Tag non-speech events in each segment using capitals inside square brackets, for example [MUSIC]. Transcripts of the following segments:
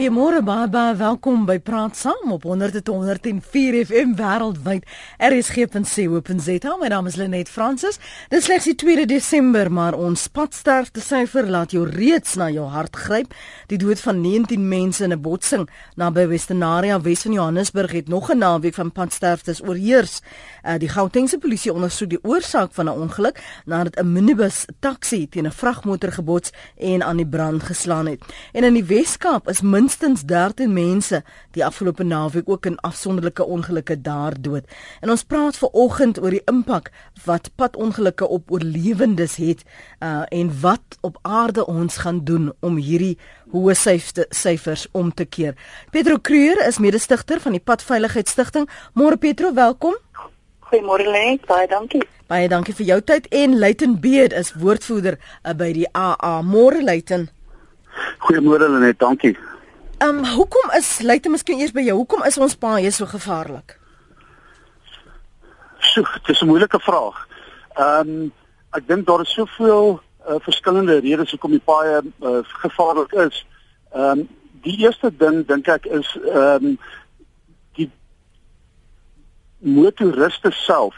Goeiemôre baie baie welkom by Praat Saam op 100.104 FM wêreldwyd. RSG.co.za. My naam is Lenet Fransis. Dit slegs die 2 Desember, maar ons padsterfte syfer laat jou reeds na jou hart gryp. Die dood van 19 mense in 'n botsing naby Westernaria, Wes van Johannesburg het nog 'n naweek van padsterftes oorheers. Uh, die Gautengse polisie ondersoek die oorsaak van 'n ongeluk nadat 'n minibus taxi teen 'n vragmotor gebots en aan die brand geslaan het. En in die Weskaap is minstens 13 mense die afgelope naweek ook in afsonderlike ongelukke daar dood. En ons praat ver oggend oor die impak wat padongelukke op oorlewendes het uh, en wat op aarde ons gaan doen om hierdie hoë syfers om te keer. Pedro Kruer is mede-stigter van die Padveiligheidsstigting. Môre Pedro, welkom. Goeiemôre Lent, baie dankie. Baie dankie vir jou tyd en Luiten Beed is woordvoerder uh, by die AA. Môre Luiten. Goeiemôre Lenet, dankie. Ehm um, hoekom is dit miskien eers by jou? Hoekom is ons paaie so gevaarlik? So, dit is 'n moeilike vraag. Ehm um, ek dink daar is soveel uh, verskillende redes hoekom die paaie uh, gevaarlik is. Ehm um, die eerste ding dink ek is ehm um, die motoriste self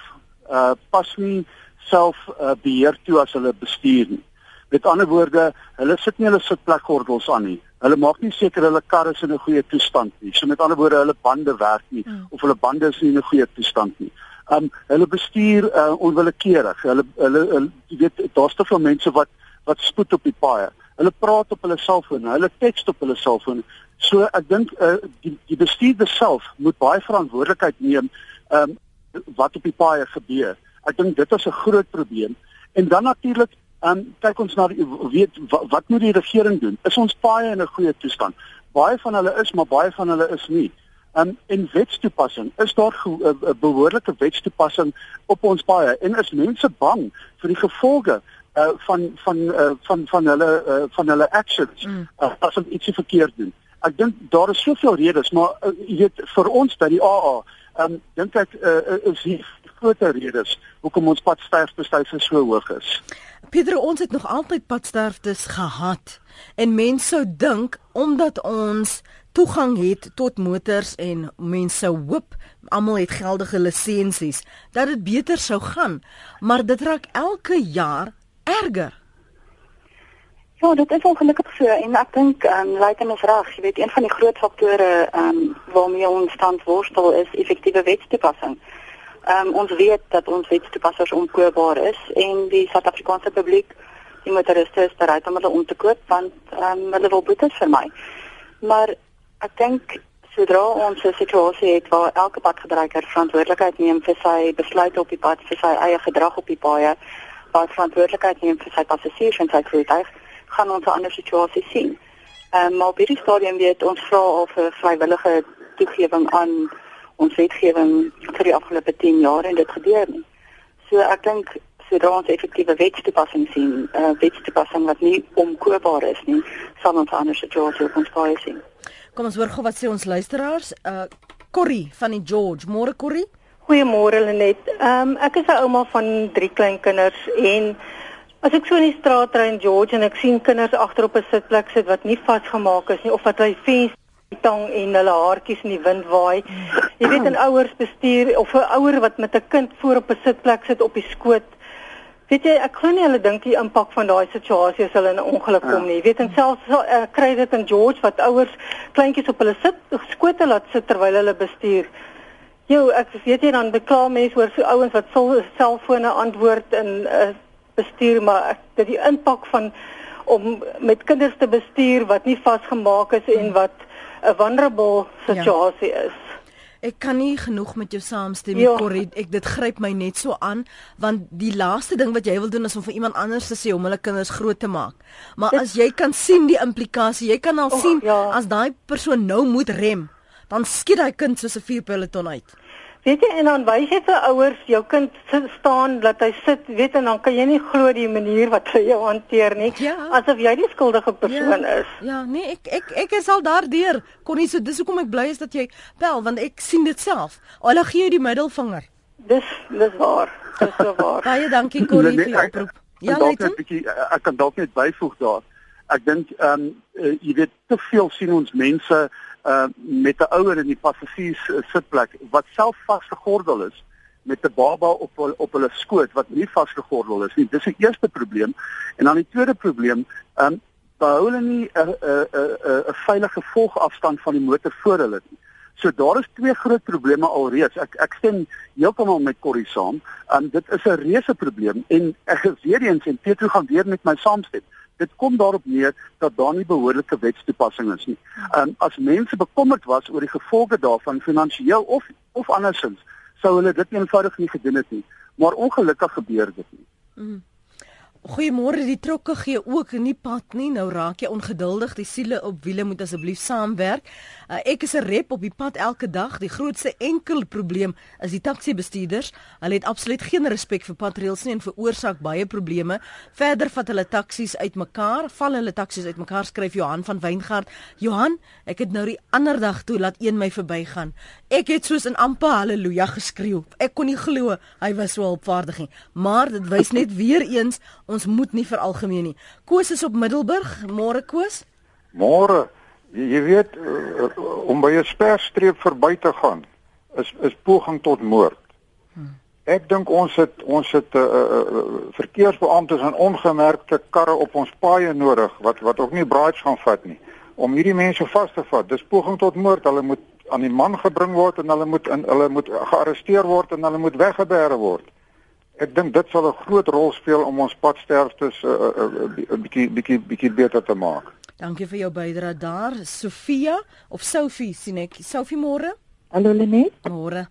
uh pas nie self uh, beheer toe as hulle bestuur nie. Met ander woorde, hulle sit nie hulle sitplekgordels aan nie. Hulle maak nie seker hulle kar is in 'n goeie toestand nie. So met ander woorde, hulle bande werk nie mm. of hulle bande is nie in 'n goeie toestand nie. Um hulle bestuur uh, onwillekeurig. Hulle hulle, hulle jy weet daar's te veel mense wat wat spoed op die paaie. Hulle praat op hulle selfoon, hulle teks op hulle selfoon. So ek dink uh, die die bestuurder self moet baie verantwoordelikheid neem um wat op die paaie gebeur. Ek dink dit is 'n groot probleem. En dan natuurlik Ehm um, kyk ons na die, weet wat, wat moet die regering doen? Is ons paaie in 'n goeie toestand? Baie van hulle is, maar baie van hulle is nie. Ehm um, en wetstoepassing, is daar 'n uh, uh, behoorlike wetstoepassing op ons paaie? En is mense bang vir die gevolge uh van van uh, van van hulle uh, van hulle actions mm. uh, as hulle ietsie verkeerd doen? Ek dink daar is soveel redes, maar uh, jy weet vir ons by die AA, ehm um, dink ek uh, is hier groter redes hoekom ons padsterftesyfer so hoog is. Pieter, ons het nog altyd padsterftes gehad en mense sou dink omdat ons toegang het tot motors en mense hoop almal het geldige lisensies dat dit beter sou gaan, maar dit raak elke jaar erger. Ja, dit is ongelukkig so en ek dink ehm um, lyk in ons reg, jy weet een van die groot faktore ehm um, waarmee ons stand worstel is effektiewe wetstoepassing. Ehm um, ons weet dat ons wetstoepassers onkoopbaar is en die Suid-Afrikaanse publiek, die motoriste is bereid om hulle om te koop want ehm um, hulle wil boetes vermy. Maar ek dink sodra ons 'n situasie het waar elke padgebruiker verantwoordelikheid neem vir sy besluite op die pad, vir sy eie gedrag op die paaie, wat verantwoordelikheid neem vir sy passasiers en sy voertuig, gaan ons 'n ander situasie sien. Ehm um, maar op hierdie stadium weet ons vra of 'n vrywillige toegewing aan ons wetgewing vir die afgelope 10 jaar en dit gebeur nie. So ek dink sodra ons effektiewe wetstoepassing sien, uh, wetstoepassing wat nie omkoopbaar is nie, sal ons anders situasie op ons paai sien. Kom ons hoor gou wat sê ons luisteraars. Uh Corrie van die George, môre Corrie. Goeiemôre Lenet. Ehm um, ek is 'n ouma van drie klein kinders en as ek so in die straat ry in George en ek sien kinders agter op 'n sitplek sit wat nie vasgemaak is nie of wat hy venster tong en hulle haartjies in die wind waai. Jy weet 'n ouers bestuur of 'n ouer wat met 'n kind voor op 'n sitplek sit op die skoot. Weet jy, ek glo nie hulle dink die impak van daai situasie as hulle in 'n ongeluk kom nie. Jy weet, en selfs uh, kry dit in George wat ouers kleintjies op hulle sit skote laat sit terwyl hulle bestuur. Jo, ek weet jy dan bekla mense oor so ouens wat selfone antwoord in 'n uh, bestuur, maar ek dit die impak van om met kinders te bestuur wat nie vasgemaak is en wat 'n vulnerable situasie ja. is. Ek kan nie genoeg met jou saamstem nie, ja. Corrie. Ek dit gryp my net so aan want die laaste ding wat jy wil doen is om vir iemand anders te sê om hulle kinders groot te maak. Maar dit, as jy kan sien die implikasie, jy kan al oh, sien ja. as daai persoon nou moet rem, dan skiet daai kind soos 'n vuurpeloton uit. Weet jy en dan wys jy vir ouers jou kind staan dat hy sit, weet en dan kan jy nie glo die manier wat hy jou hanteer nie, ja. asof jy die skuldige persoon ja. is. Ja, nee, ek ek ek is al daardeur. Kon nie so dis hoekom ek bly is dat jy bel want ek sien dit self. Hulle gee jou die middelvinger. Dis dis waar. Dis so waar. [LAUGHS] Baie dankie Corrie vir die oproep. Ja, net 'n bietjie ek kan dalk net byvoeg daar. Ek dink ehm um, uh, jy weet te veel sien ons mense uh met 'n ouer in die passasiers uh, sitplek wat self vasgegordel is met 'n baba op op hulle skoot wat nie vasgegordel is nie. Dis die eerste probleem. En dan die tweede probleem, um, behou hulle nie 'n 'n 'n 'n veilige volgafstand van die motor voor hulle nie. So daar is twee groot probleme alreeds. Ek ek stem heeltemal met Corrie saam. Um dit is 'n reuse probleem en ek weer eens en Petro gaan weer met my saamstem. Dit kom daarop neer dat daar nie behoorlike wetstoepassing is nie. Um as mense bekommerd was oor die gevolge daarvan finansiëel of of andersins, sou hulle dit eenvoudig nie gedoen het nie. Maar ongelukkig gebeur dit nie. Mm. Goeiemôre, die trokke gee ook nie pad nie. Nou raak jy ongeduldig. Die siele op wiele moet asseblief saamwerk. Uh, ek is 'n rep op die pad elke dag. Die grootste enkel probleem is die taxi bestuurders. Hulle het absoluut geen respek vir patreels nie en veroorsaak baie probleme. Verder vat hulle taksies uitmekaar, val hulle taksies uitmekaar, skryf Johan van Weingart. Johan, ek het nou die ander dag toe laat een my verbygaan. Ek het soos in amper haleluja geskreeu. Ek kon nie glo hy was so opvaardig nie. Maar dit wys net weer eens ons moet nie veralgemeen nie. Koos is op Middelburg. Môre Koos? Môre. Jy, weet uh, om by 'n sperstreep verby te gaan is is poging tot moord. Hmm. Ek dink ons het ons het 'n uh, uh, uh, verkeersbeamptes en ongemerkte karre op ons paaie nodig wat wat ook nie braads gaan vat nie om hierdie mense vas te vat. Dis poging tot moord. Hulle moet aan die man gebring word en hulle moet in hulle moet gearresteer word en hulle moet weggeberg word. Ek dink dit sal 'n groot rol speel om ons padsterftes 'n uh, uh, uh, bietjie bietjie bietjie beter te maak. Dankie vir jou bydrae daar. Sofia of Sophie sien ek. Sophie môre? Hallo Lenet. Môre.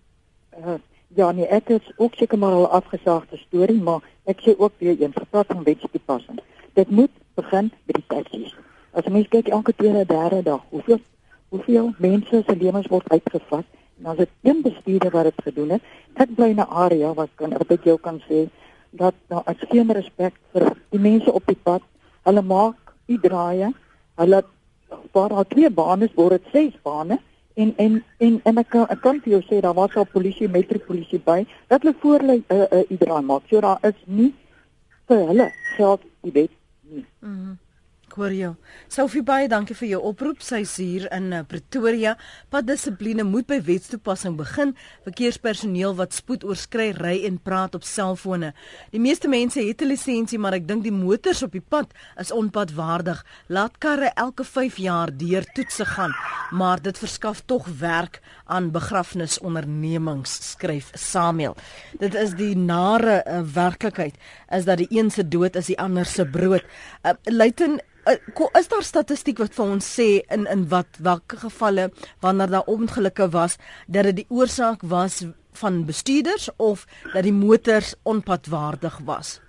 Uh, ja nee, ek het ook seker maar al afgesaagde storie, maar ek sê ook weer een gepraat van wetstoepassing. Dit moet begin by die taksies. As mens kyk elke tweede derde dag, hoeveel hoeveel mense se lewens word uitgevat en as dit een bestuurder wat dit gedoen het, ek bly in 'n area wat kan ek met jou kan sê dat daar is geen respek vir die mense op die pad. Hulle maak die draaie. Hulle waar daar twee bane is, word dit ses bane en en en en ek ek kan vir jou sê daar was al polisie metropolisie by dat hulle voor hulle 'n uh, 'n uh, draai maak. So daar is nie vir hulle geld die wet nie. Mhm. Mm hoor jou. Sophie baie dankie vir jou oproep. Sy's hier in uh, Pretoria. Paddissipline moet by wetstoepassing begin. Verkeerspersoneel wat spoed oorskry ry en praat op selfone. Die meeste mense het 'n lisensie, maar ek dink die motors op die pad is onpadwaardig. Laat karre elke 5 jaar deur toetse gaan, maar dit verskaf tog werk aan begrafnisondernemings, skryf Samuel. Dit is die nare uh, werklikheid is dat die een se dood is die ander se brood. Uh, Luiten is daar statistiek wat vir ons sê in in wat watter gevalle wanneer daar ongelukke was dat dit die oorsaak was van bestuurders of dat die motors onpadwaardig was?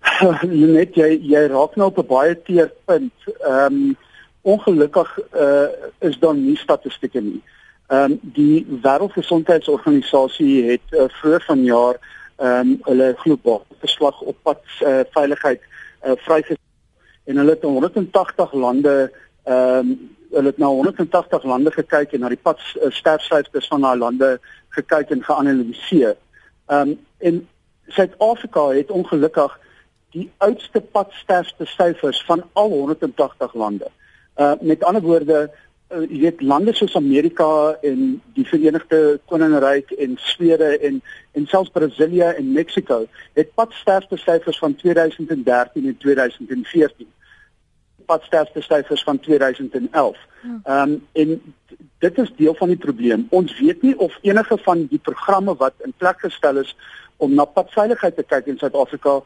[LAUGHS] Net jy jy raak nou op 'n baie teer punt. Ehm um, ongelukkig uh, is daar nie statistieke nie. Ehm um, die Wêreldgesondheidsorganisasie het uh, vroeër vanjaar ehm um, hulle globale verslag op pad uh, veiligheid uh, vrygestel en hulle het 180 lande ehm um, hulle het na 180 lande gekyk en na die pad uh, sterfsyfers van daai lande gekyk en geanaliseer. Ehm um, en Suid-Afrika het ongelukkig die oudste pad sterfsyfers van al 180 lande. Uh met ander woorde uh, jy weet lande soos Amerika en die Verenigde Koninkryk en Swede en en selfs Brasilië en Mexiko het padsterftesyfers van 2013 en 2014 padsterftesyfers van 2011. Ehm um, en dit is deel van die probleem. Ons weet nie of enige van die programme wat in plek gestel is om na padveiligheid te kyk in Suid-Afrika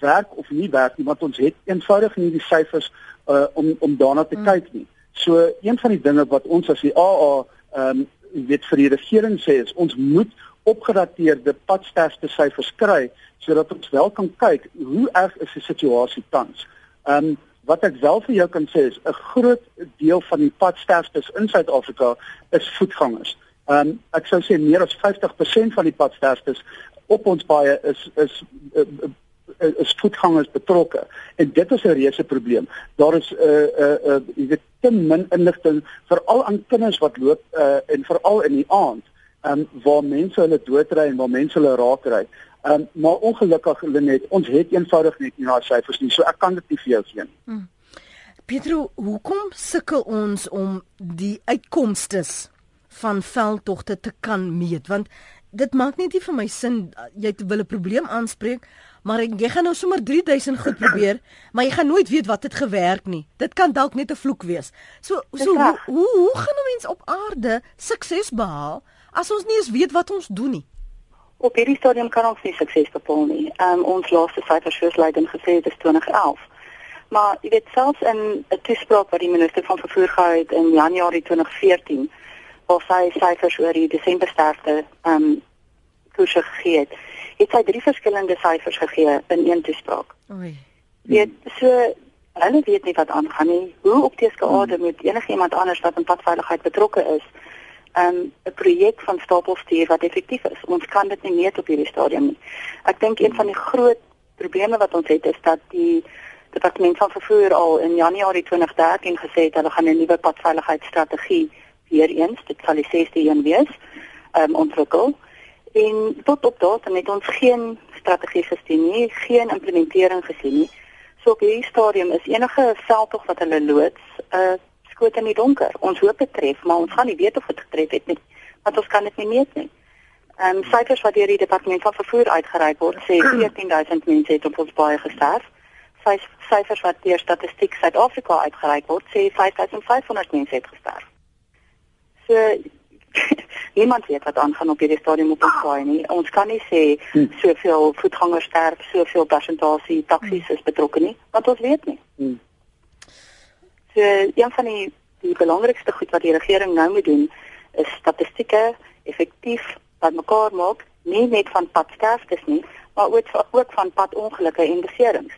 werk of nie werk nie, want ons het eenvoudig nie die syfers uh, om om daarna te mm. kyk nie. So een van die dinge wat ons as die AA ehm um, weet vir die regering sê is ons moet opgedateerde padsterfte syfers kry sodat ons wel kan kyk hoe erg is die situasie tans. Ehm um, wat ek wel vir jou kan sê is 'n groot deel van die padsterftes in Suid-Afrika is voetgangers. Ehm um, ek sou sê meer as 50% van die padsterftes op ons paaie is is uh, is voetgangers betrokke en dit is 'n reuse probleem. Daar is 'n uh, 'n uh, uh, jy weet te min inligting veral aan kinders wat loop uh, en veral in die aand um, waar mense hulle doodry en waar mense hulle raakry. Um, maar ongelukkig Lenet, ons het eenvoudig net nie daai syfers nie, so ek kan dit nie vir jou gee nie. Hmm. Pietro, hoekom sukkel ons om die uitkomste van veldtogte te kan meet? Want dit maak net nie vir my sin jy wil 'n probleem aanspreek, maar jy gaan nou sommer 3000 goed probeer, [LAUGHS] maar jy gaan nooit weet wat het gewerk nie. Dit kan dalk net 'n vloek wees. So so hoe, hoe hoe gaan 'n mens op aarde sukses behaal as ons nie eens weet wat ons doen nie? Op hierdie stadium kan ons nie sukses bepaal nie. Um, ons laaste syfers soos Leiden gesê het is 2011. Maar jy weet selfs in 'n toespraak wat die minister van vervoer gehou het in Januarie 2014 waar sy syfers oor die Desember sterfte ehm um, koerse gegee het, het sy drie verskillende syfers gegee in een toespraak. Oei. Weet so hulle weet nie wat aangaan nie. Hoe op die skade hmm. moet enigiemand anders wat in padveiligheid betrokke is, 'n um, projek van stapelstuur wat effektief is. Ons kan dit nie meet op hierdie stadium nie. Ek dink een van die groot probleme wat ons het is dat die departement van vervoer al in Januarie 2013 gesê het hulle gaan 'n nuwe padveiligheidsstrategie weer eens, dit sal die 6de een wees, um, ontwikkel. En tot op datum het ons geen strategie gesien nie, geen implementering gesien nie. So op hierdie stadium is enige veldtog wat hulle loods, 'n uh, skoot in die donker. Ons hoop dit tref, maar ons gaan nie weet of dit getref het nie, want ons kan dit nie meet nie. Ehm um, syfers wat deur die departement van vervoer uitgereik word, sê [CLEARS THROAT] 14000 mense het op ons baie gesterf. Syfers wat deur Statistiek Suid-Afrika uitgereik word, sê 5500 mense het gesterf. So [LAUGHS] niemand weet wat aangaan op hierdie stadium op ons paai nie. Ons kan nie sê hm. soveel voetgangers sterf, soveel persentasie taksies is betrokke nie, want ons weet nie. Hmm. So een van die die belangrikste goed wat die regering nou moet doen is statistieke effektief bymekaar maak, nie net van padsterftes nie, maar ook ook van padongelukke en beserings.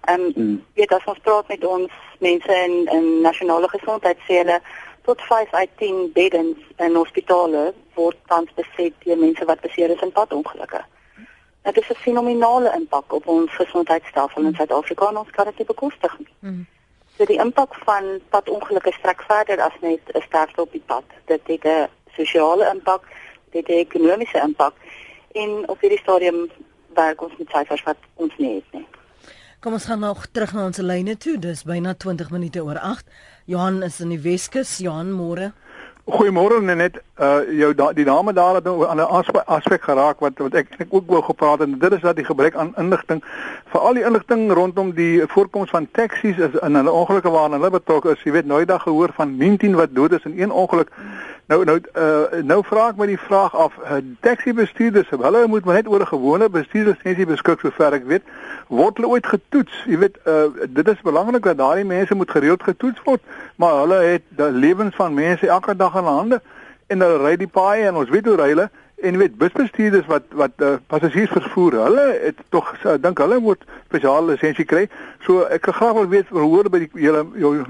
Ehm um, hmm. weet as ons praat met ons mense in in nasionale gesondheid sê hulle tot 5 uit 10 beddens in hospitale word tans beset deur mense wat beseer is in padongelukke. Dit is 'n fenominale impak op ons gesondheidstelsel in Suid-Afrika en ons kan dit nie bekostig nie. Mm. So die impak van padongelukke strek verder as net 'n sterfte op die pad. Dit het 'n sosiale impak, dit het 'n ekonomiese impak en op hierdie stadium werk ons met syfers wat ons nie het nie. Kom ons gaan nog terug na ons lyne toe. Dis byna 20 minute oor 8. Johan is in die Weskus. Johan, môre. Goeiemôre net uh jou da, die dame daar het nou aan 'n aspek, geraak wat wat ek ook wou gepraat en dit is dat die gebrek aan inligting veral die inligting rondom die voorkoms van taksies is in hulle ongelukke waarna hulle betrokke is. Jy weet nooit dag gehoor van 19 wat dood is in een ongeluk. Nou nou uh nou vra ek my die vraag af uh, taxi bestuurders hulle moet maar net oor 'n gewone bestuurderslisensie beskik sover ek weet. Word hulle ooit getoets? Jy weet uh dit is belangrik dat daardie mense moet gereeld getoets word maar hulle het die lewens van mense elke dag in hande en hulle ry die paaie en ons weet hoe ry hulle. En weet busbestuurders wat wat uh, passasiers vervoer hulle het tog uh, dink hulle moet spesiale lisensie kry. So ek graag wil weet hoor by die julle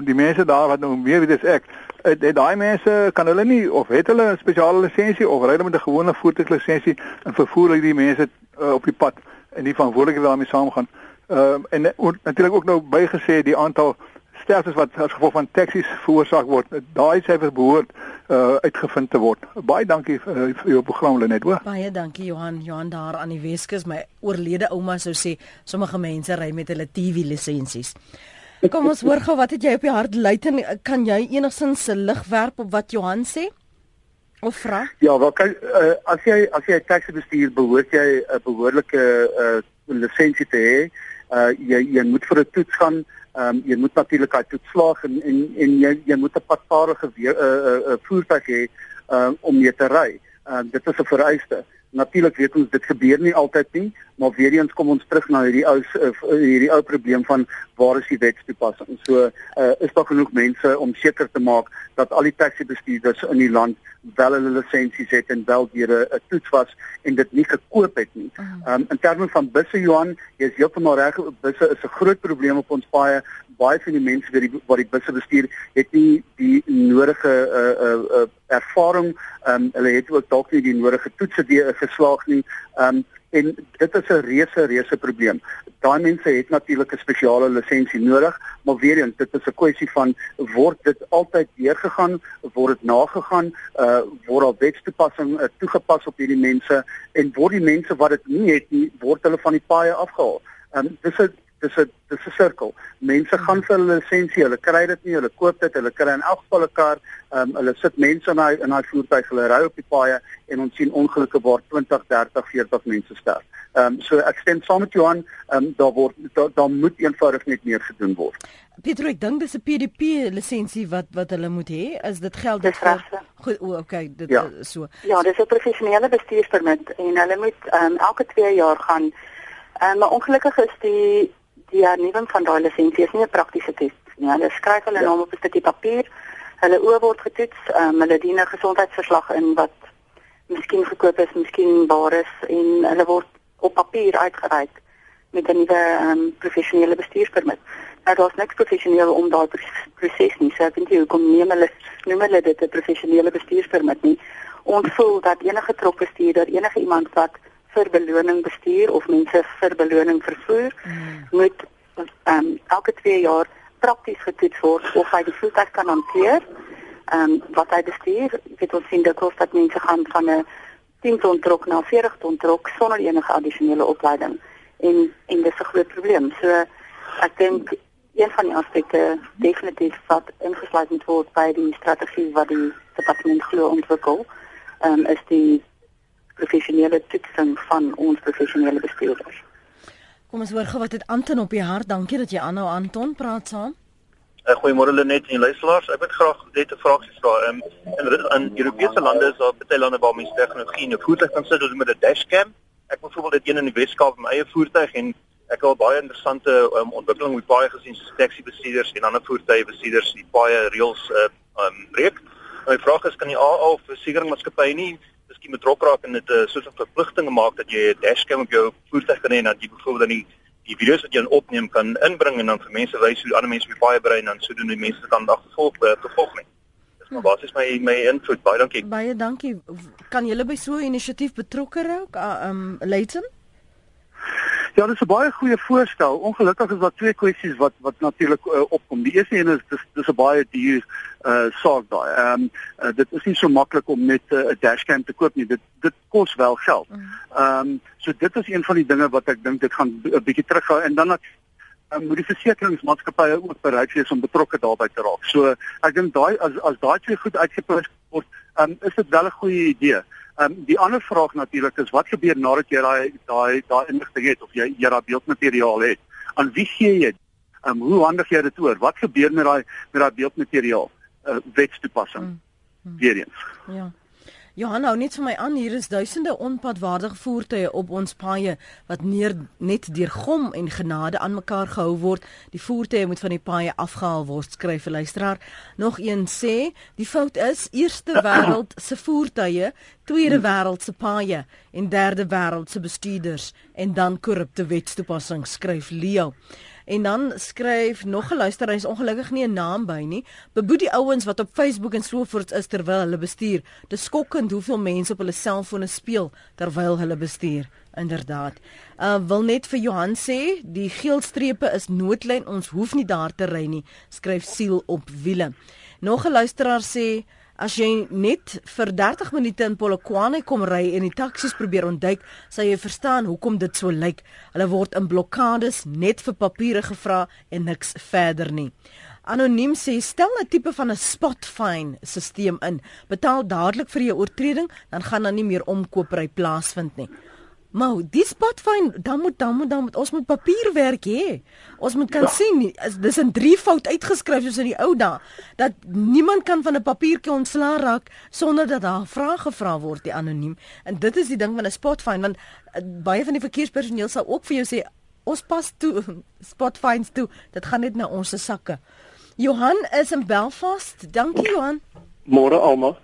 die mense daar wat nou meer weet as ek. Het, het daai mense kan hulle nie of het hulle 'n spesiale lisensie of ry hulle met 'n gewone voertuiglisensie en vervoer hulle die mense uh, op die pad en die verantwoordelikheid daarmee saamgaan? Uh, en natuurlik ook nou bygesê die aantal sterftes wat as gevolg van taksies veroorsaak word. Daai syfers behoort uh, uitgevind te word. Baie dankie uh, vir jou program Lenet, hoor. Baie dankie Johan. Johan daar aan die Weskus, my oorlede ouma sou sê sommige mense ry met hulle TV lisensies. Kom ons hoor gou wat het jy op die hart luiten kan jy enigsins 'n lig werp op wat Johan sê? Of vra? Ja, wel kyk uh, as jy as jy 'n taxi bestuur behoort jy 'n behoorlike uh, lisensie te hê. Uh, jy jy moet vir 'n toets gaan Ehm um, jy moet natuurlik uit toets slaag en en en jy jy moet 'n padvaardige uh, uh, uh, voertuig hê um, om mee te ry. Uh, dit is 'n vereiste. Natuurlik weet ons dit gebeur nie altyd nie, maar weer eens kom ons terug na hierdie ou uh, hierdie ou probleem van waar is die wetstoepassing. So uh, is daar genoeg mense om seker te maak dat al die taxi bestuurders in die land wel hulle lisensies het en wel deur 'n toets was en dit nie gekoop het nie. Ehm um, in terme van busse Johan, jy is heeltemal reg, busse is 'n groot probleem op ons paaie. Baie van die mense wat die wat die busse bestuur, het nie die nodige uh uh, uh ervaring. Ehm um, hulle het ook dalk nie die nodige toetse geslaag nie. Ehm um, en dit is 'n reuse reuse probleem. Daai mense het natuurlik 'n spesiale lisensie nodig, maar weer eens, dit is 'n kwessie van word dit altyd deurgegaan, word dit nagegaan, uh word al wetstoepassing uh, toegepas op hierdie mense en word die mense wat dit nie het nie, word hulle van die paaie afgehaal. Um, dis 'n dis 'n dis 'n sirkel. Mense gaan vir hulle lisensie, hulle kry dit nie, hulle koop dit, hulle kry in elk geval 'n kar, ehm um, hulle sit mense in daai in daai voertuig, hulle ry op die paaie en ons sien ongelukke waar 20, 30, 40 mense sterf. Ehm um, so ek stem saam met Johan, ehm um, daar word daar da moet eenvoudig net meer gedoen word. Pietro, ek dink dis 'n PDP lisensie wat wat hulle moet hê. Is dit geld dit vir Goed, o, okay, dit Ja. is so. Ja, dis 'n professionele bestuurspermit en hulle moet ehm um, elke 2 jaar gaan. Ehm um, maar ongelukkig is die die hernuwing van daai lisensie is nie 'n praktiese test nie. Hulle skryf hulle Ja. naam op 'n stukkie papier. Hulle oë word getoets. Um, hulle dien 'n gesondheidsverslag in wat miskien gekoop is, miskien waar is en hulle word op papier uitgereik met 'n nuwe um, professionele bestuurspermit. Nou daar's niks professioneel om daai pro- proses nie. So ek weet nie hoekom neem hulle noem hulle dit 'n professionele bestuurspermit nie. Ons voel dat enige trokbestuurder, enige iemand wat vir beloning bestuur of mense vir beloning vervoer, mm. moet ehm um, elke 2 jaar prakties getoets word of hy die voertuig kan hanteer. Ehm um, wat hy bestuur, weet ons sien dikwels dat mense gaan van 'n 10 ton trok na 'n 40 ton trok sonder enige addisionele opleiding en en dis 'n groot probleem. So ek dink een van die aspekte definitief wat ingesluit moet word by die strategie wat die departement glo ontwikkel, ehm um, is die professionele toetsing van ons professionele bestuurders. Kom ons hoor gou wat het Anton op die hart. Dankie dat jy aanhou Anton praat saam. Uh, Goeiemôre Lenet en luisteraars. Ek wil graag net 'n vraagie vra. Um, in in Europese lande is daar baie lande waar mense tegnologie in 'n voertuig kan sit met 'n dashcam. Ek byvoorbeeld dit een in die Weskaap met my eie voertuig en ek het al baie interessante um, ontwikkeling met baie gesien soos taxi bestuurders en ander voertuie bestuurders die baie reëls uh, um, breek. My vraag is kan die AA of versekeringsmaatskappye nie miskien betrokke raak en dit 'n uh, soort van verpligting maak dat jy 'n dashcam op jou voertuig kan hê en dat jy byvoorbeeld dan die die video's wat jy opneem kan inbring en dan vir mense wys hoe ander mense op die paai berei en dan sodoende die mense kan agtervolg uh, vervolg nie. Dis maar basies my my invloed. Baie dankie. Baie dankie. Kan julle by so 'n inisiatief betrokke raak? Uh, um Leighton? Ja, dis 'n baie goeie voorstel. Ongelukkig is daar twee kwessies wat wat natuurlik uh, opkom. Die eerste een is dis dis 'n baie duur uh saak daai. Ehm um, uh, dit is nie so maklik om net 'n uh, dashcam te koop nie. Dit dit kos wel geld. Ehm um, so dit is een van die dinge wat ek dink dit gaan 'n bietjie terughou en dan dat um, moet die versekeringsmaatskappye ook bereid wees om betrokke daarbey te raak. So ek dink daai as as daai twee goed uitgepunt word, um, is dit wel 'n goeie idee. Ehm um, die ander vraag natuurlik is wat gebeur nadat jy daai daai daai inligting het of jy jy daai beeldmateriaal het? Aan wie gee jy? Ehm um, hoe handig jy dit oor? Wat gebeur met daai met daai beeldmateriaal? Uh, wetstoepassing. Mm. Mm. Weereens. Ja. Johan hou net vir my aan hier is duisende onpadwaardige voertuie op ons paaie wat neer net deur gom en genade aan mekaar gehou word. Die voertuie moet van die paaie afgehaal word, skryf 'n luisteraar. Nog een sê, die fout is eerste [COUGHS] wêreld se voertuie, tweede wêreld se paaie en derde wêreld se bestuurders en dan korrupte wetstoepassing, skryf Leo. En dan skryf nog 'n luisteraar, hy's ongelukkig nie 'n naam by nie. Beboet die ouens wat op Facebook en so voort is terwyl hulle bestuur. Dis skokkend hoeveel mense op hulle selfone speel terwyl hulle bestuur. Inderdaad. Uh wil net vir Johan sê, die geel strepe is noodlyn, ons hoef nie daar te ry nie, skryf Siel op wiele. Nog 'n luisteraar sê As jy net vir 30 minute in Polokwane kom ry en die taksies probeer ontduik, sal jy verstaan hoekom dit so lyk. Hulle word in blokkades net vir papiere gevra en niks verder nie. Anoniem sê stel 'n tipe van 'n spot fine stelsel in. Betaal dadelik vir jou oortreding, dan gaan daar nie meer omkopery plaasvind nie. Maar die spot fine, dan moet dan moet dan moet ons moet papierwerk hê. Ons moet kan ja. sien dis in drie fout uitgeskryf soos in die ou dae dat niemand kan van 'n papiertjie ontslaa raak sonder dat daar vrae gevra word die anoniem. En dit is die ding van 'n spot fine want uh, baie van die verkeerspersoneel sal ook vir jou sê ons pas toe [LAUGHS] spot fines toe. Dit gaan net na ons se sakke. Johan is in Belfast. Dankie Johan. Môre almal.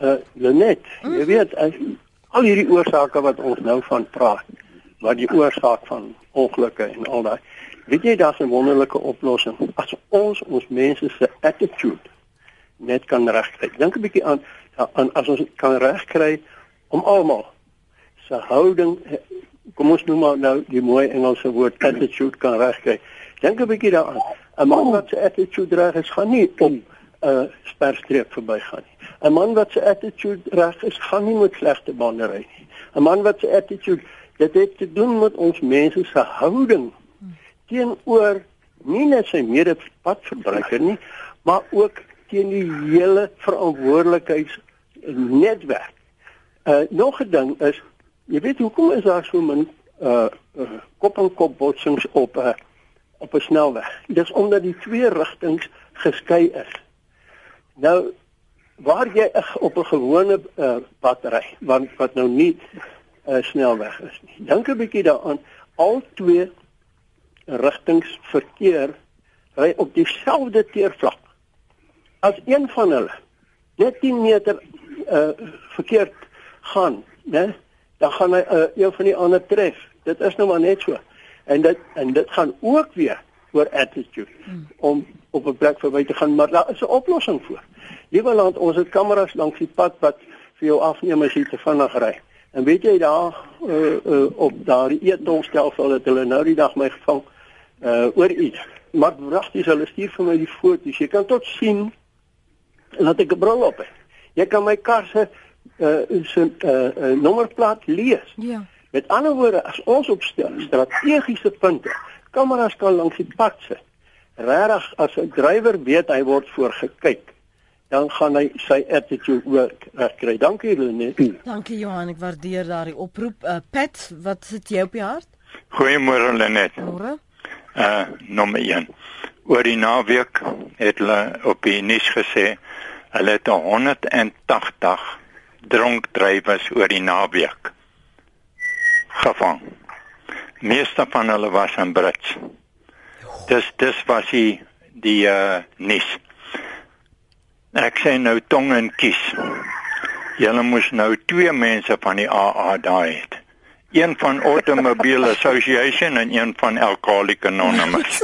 Uh Lenet, mm -hmm. jy weet as al hierdie oorsake wat ons nou van praat, wat die oorsaak van ongelukke en al daai. Weet jy daar's 'n wonderlike oplossing. As ons ons mense se attitude net kan regkry. Dink 'n bietjie aan aan as ons kan regkry om almal se houding kom ons noem maar nou die mooi Engelse woord attitude kan regkry. Dink 'n bietjie daaraan. 'n Man wat sy attitude reg is, gaan nie om 'n uh, sperstreep verbygaan nie. 'n Man wat sy attitude reg is, gaan nie met slegte bande ry nie. 'n Man wat sy attitude dit het te doen met ons mense se houding teenoor nie net sy medepadverbruiker nie, maar ook teen die hele verantwoordelikheidsnetwerk. Uh nog 'n ding is, jy weet hoekom is daar so min uh, uh kop en kop botsings op 'n uh, op 'n snelweg? Dis omdat die twee rigtings geskei is. Nou waar jy op 'n gewone uh, pad ry, want wat nou nie 'n uh, snelweg is nie. Dink 'n bietjie daaraan, al twee rigtings verkeer ry op dieselfde teervlak. As een van hulle net 10 meter uh verkeerd gaan, né? Dan gaan hy uh, een van die ander tref. Dit is nou maar net so. En dit en dit gaan ook weer oor attitude hmm. om op 'n plek verby te gaan, maar daar is 'n oplossing vir. Liewe land, ons het kameras langs die pad wat vir jou afneem as jy te vinnig ry. En weet jy daar uh, uh, op daardie eetolstelsel dat hulle nou die dag my gevang uh oor iets. Maar wragtig hulle stuur vir my die foto's. Jy kan tot sien dat ek 'n bril op het. Jy kan my kar se uh se uh, uh nommerplaat lees. Ja. Met ander woorde, as ons op strategiese punte kameras kan langs die pad sit. Regtig as 'n drywer weet hy word voorgekyk, dan gaan hy sy attitude werk kry. Dankie René. Dankie Johan, ek waardeer daardie oproep. Uh, Pat, wat sit jy op die hart? Goeiemôre Lenet. Môre. Uh nommer 1. Oor die naweek het hulle op die nuus gesê hulle het 180 dronk drywers oor die naweek gevang. Meeste van hulle was in Brits. Dis dis was die die uh nuus. Ek sê nou tong en kies. Julle moes nou twee mense van die AA daai het een van Automobile Association en een van Alcoholic Anonymous.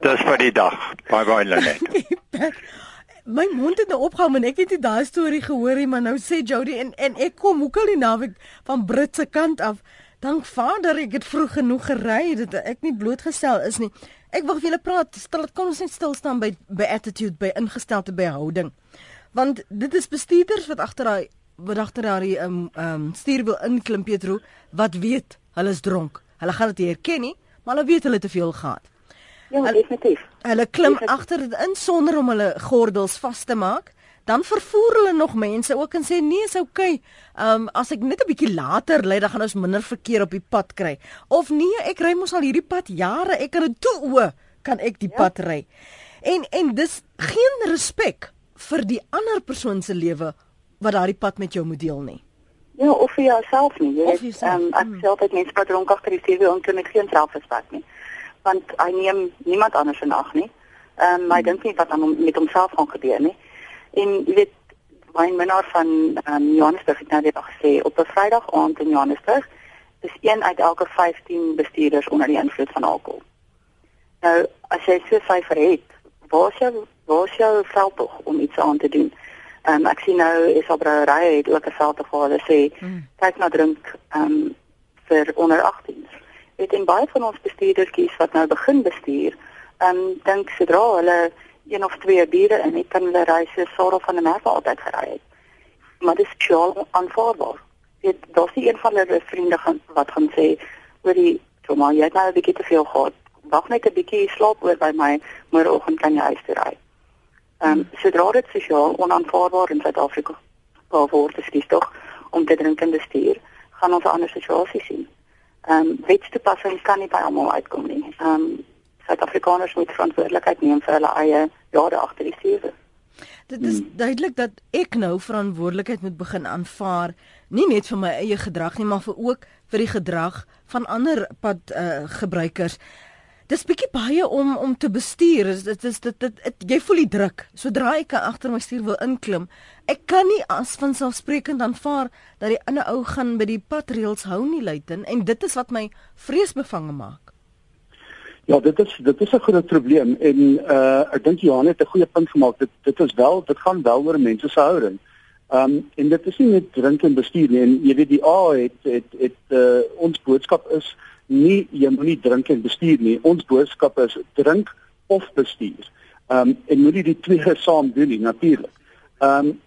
Dis vir die dag. Bye bye Lenet. [LAUGHS] My mond het nou opgehou en ek het nie daai storie gehoor nie, maar nou sê Jody en en ek kom hoe kan die naweek van Britse kant af. Dank Vader, ek het vroeg genoeg gery dat ek nie blootgestel is nie. Ek wil vir julle praat, stil, kom ons net stil staan by by attitude, by ingesteldheid, by houding. Want dit is bestuurders wat agter daai wat agter daai ehm um, um, stuur wil inklim Petro wat weet hulle is dronk. Hulle gaan dit herken nie, maar hulle weet hulle te veel gehad. Ja, definitief. Hulle klim agter dit in sonder om hulle gordels vas te maak. Dan vervoer hulle nog mense ook en sê nee, is oukei. Ehm um, as ek net 'n bietjie later lê, dan gaan ons minder verkeer op die pad kry. Of nee, ek ry mos al hierdie pad jare, ek kan dit toe o, kan ek die ja. pad ry. En en dis geen respek vir die ander persoon se lewe wat daardie pad met jou moet deel nie. Ja, of vir jouself nie. Jy weet, ehm um, ek hmm. sê altyd mense wat dronk agter die stuur en met geen selfrespek nie. Want hy neem niemand anders in ag nie. Ehm um, hy hmm. dink nie wat aan met homself gaan gebeur nie. En jy weet, Wayne Minnar van um, Johannesburg het nou net gesê op 'n Vrydag aand in Johannesburg is een uit elke 15 bestuurders onder die invloed van alkohol. Nou, as jy so vyfer het, waar is jou waar is jou veldtog om iets aan te doen? Ehm um, ek sien nou is op brouery het ook 'n veld te gehad sê mm. kyk na drink ehm um, vir onder 18s. Dit en baie van ons bestuurdertjies wat nou begin bestuur, ehm um, dink sodra hulle een of twee biere in het kan hulle reise sorg van 'n merk altyd gery het. Maar dit is sjoe aanvaarbaar. Dit daar's nie een van hulle vriende gaan wat gaan sê oor die toe maar jy het nou 'n bietjie te veel gehad. Wag net 'n bietjie slaap oor by my môreoggend kan jy huis toe ry. Ehm um, sodra dit sosiaal onaanvaarbaar in Suid-Afrika word, dis tog om te drink en bestuur, gaan ons 'n ander situasie sien. Ehm um, wetstoepassing kan nie by almal uitkom nie. Ehm um, Suid-Afrikaners moet verantwoordelikheid neem vir hulle eie jare agter die stuur. Dit is hmm. duidelik dat ek nou verantwoordelikheid moet begin aanvaar, nie net vir my eie gedrag nie, maar vir ook vir die gedrag van ander pad uh, gebruikers dis bietjie baie om om te bestuur. Dit is dit, dit, dit jy voel die druk. Sodra ek agter my stuur wil inklim, ek kan nie as van selfsprekend aanvaar dat die ander ou gaan by die patreels hou nie luiten en dit is wat my vreesbevange maak. Ja, dit is dit is 'n groot probleem en uh ek dink Johan het 'n goeie punt gemaak. Dit dit is wel dit gaan wel oor mense se houding. Um en dit is nie net drink en bestuur nie. En jy weet die A het het het uh, ons boodskap is nie jy moenie drink en bestuur nie. Ons boodskap is drink of bestuur. Um, en moenie die twee [LAUGHS] saam doen nie natuurlik. Um,